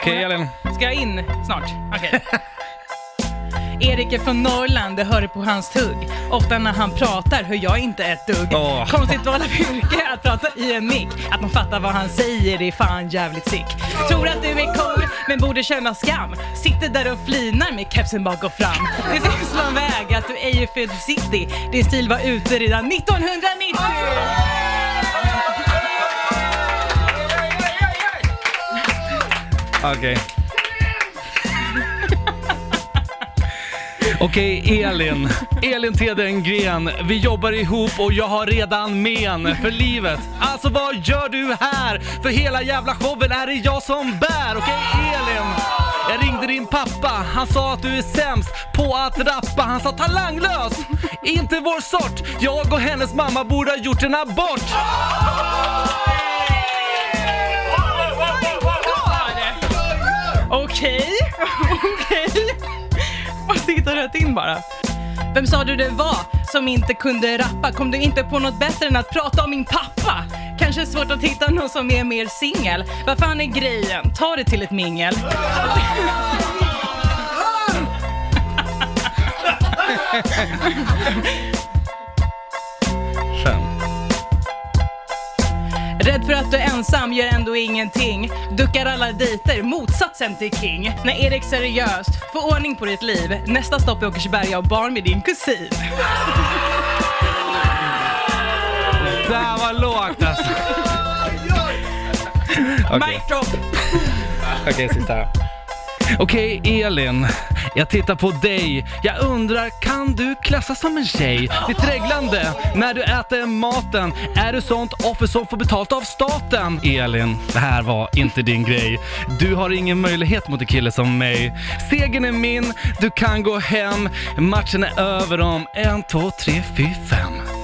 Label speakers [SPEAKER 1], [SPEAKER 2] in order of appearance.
[SPEAKER 1] Okej Elin.
[SPEAKER 2] Ska jag in snart? Okej. Erik är från Norrland, det hör på hans tugg. Ofta när han pratar hör jag inte ett dugg.
[SPEAKER 1] Åh.
[SPEAKER 2] Konstigt val av yrke att prata i en mick. Att man fattar vad han säger, det är fan jävligt sick. Tror att du är cool, men borde känna skam. Sitter där och flinar med kepsen bak och fram. Det syns lång väg att du ej är född i city. Din stil var ute redan 1990!
[SPEAKER 1] Okej. Okej, Elin. Elin Tedengren. Vi jobbar ihop och jag har redan men för livet. Alltså vad gör du här? För hela jävla showen är det jag som bär. Okej, Elin. Jag ringde din pappa. Han sa att du är sämst på att rappa. Han sa talanglös. Inte vår sort. Jag och hennes mamma borde ha gjort en abort.
[SPEAKER 2] Okej, okej. Måste hitta rätt in bara. Vem sa du det var som inte kunde rappa? Kom du inte på något bättre än att prata om min pappa? Kanske svårt att hitta någon som är mer singel. Vad fan är grejen? Ta det till ett mingel. Rädd för att du är ensam, gör ändå ingenting. Duckar alla dejter, motsatsen till king. När Erik seriöst, få ordning på ditt liv. Nästa stopp är Åkersberga och barn med din kusin.
[SPEAKER 1] Det här var lågt alltså.
[SPEAKER 2] Mic drop!
[SPEAKER 1] Okej, sista Okej, Okej, Elin. Jag tittar på dig. Jag undrar, kan du klassas som en tjej? Ditt reglande när du äter maten. Är du sånt offer som får betalt av staten? Elin, det här var inte din grej. Du har ingen möjlighet mot en kille som mig. Segern är min, du kan gå hem. Matchen är över om en, två, tre, fyra, fem.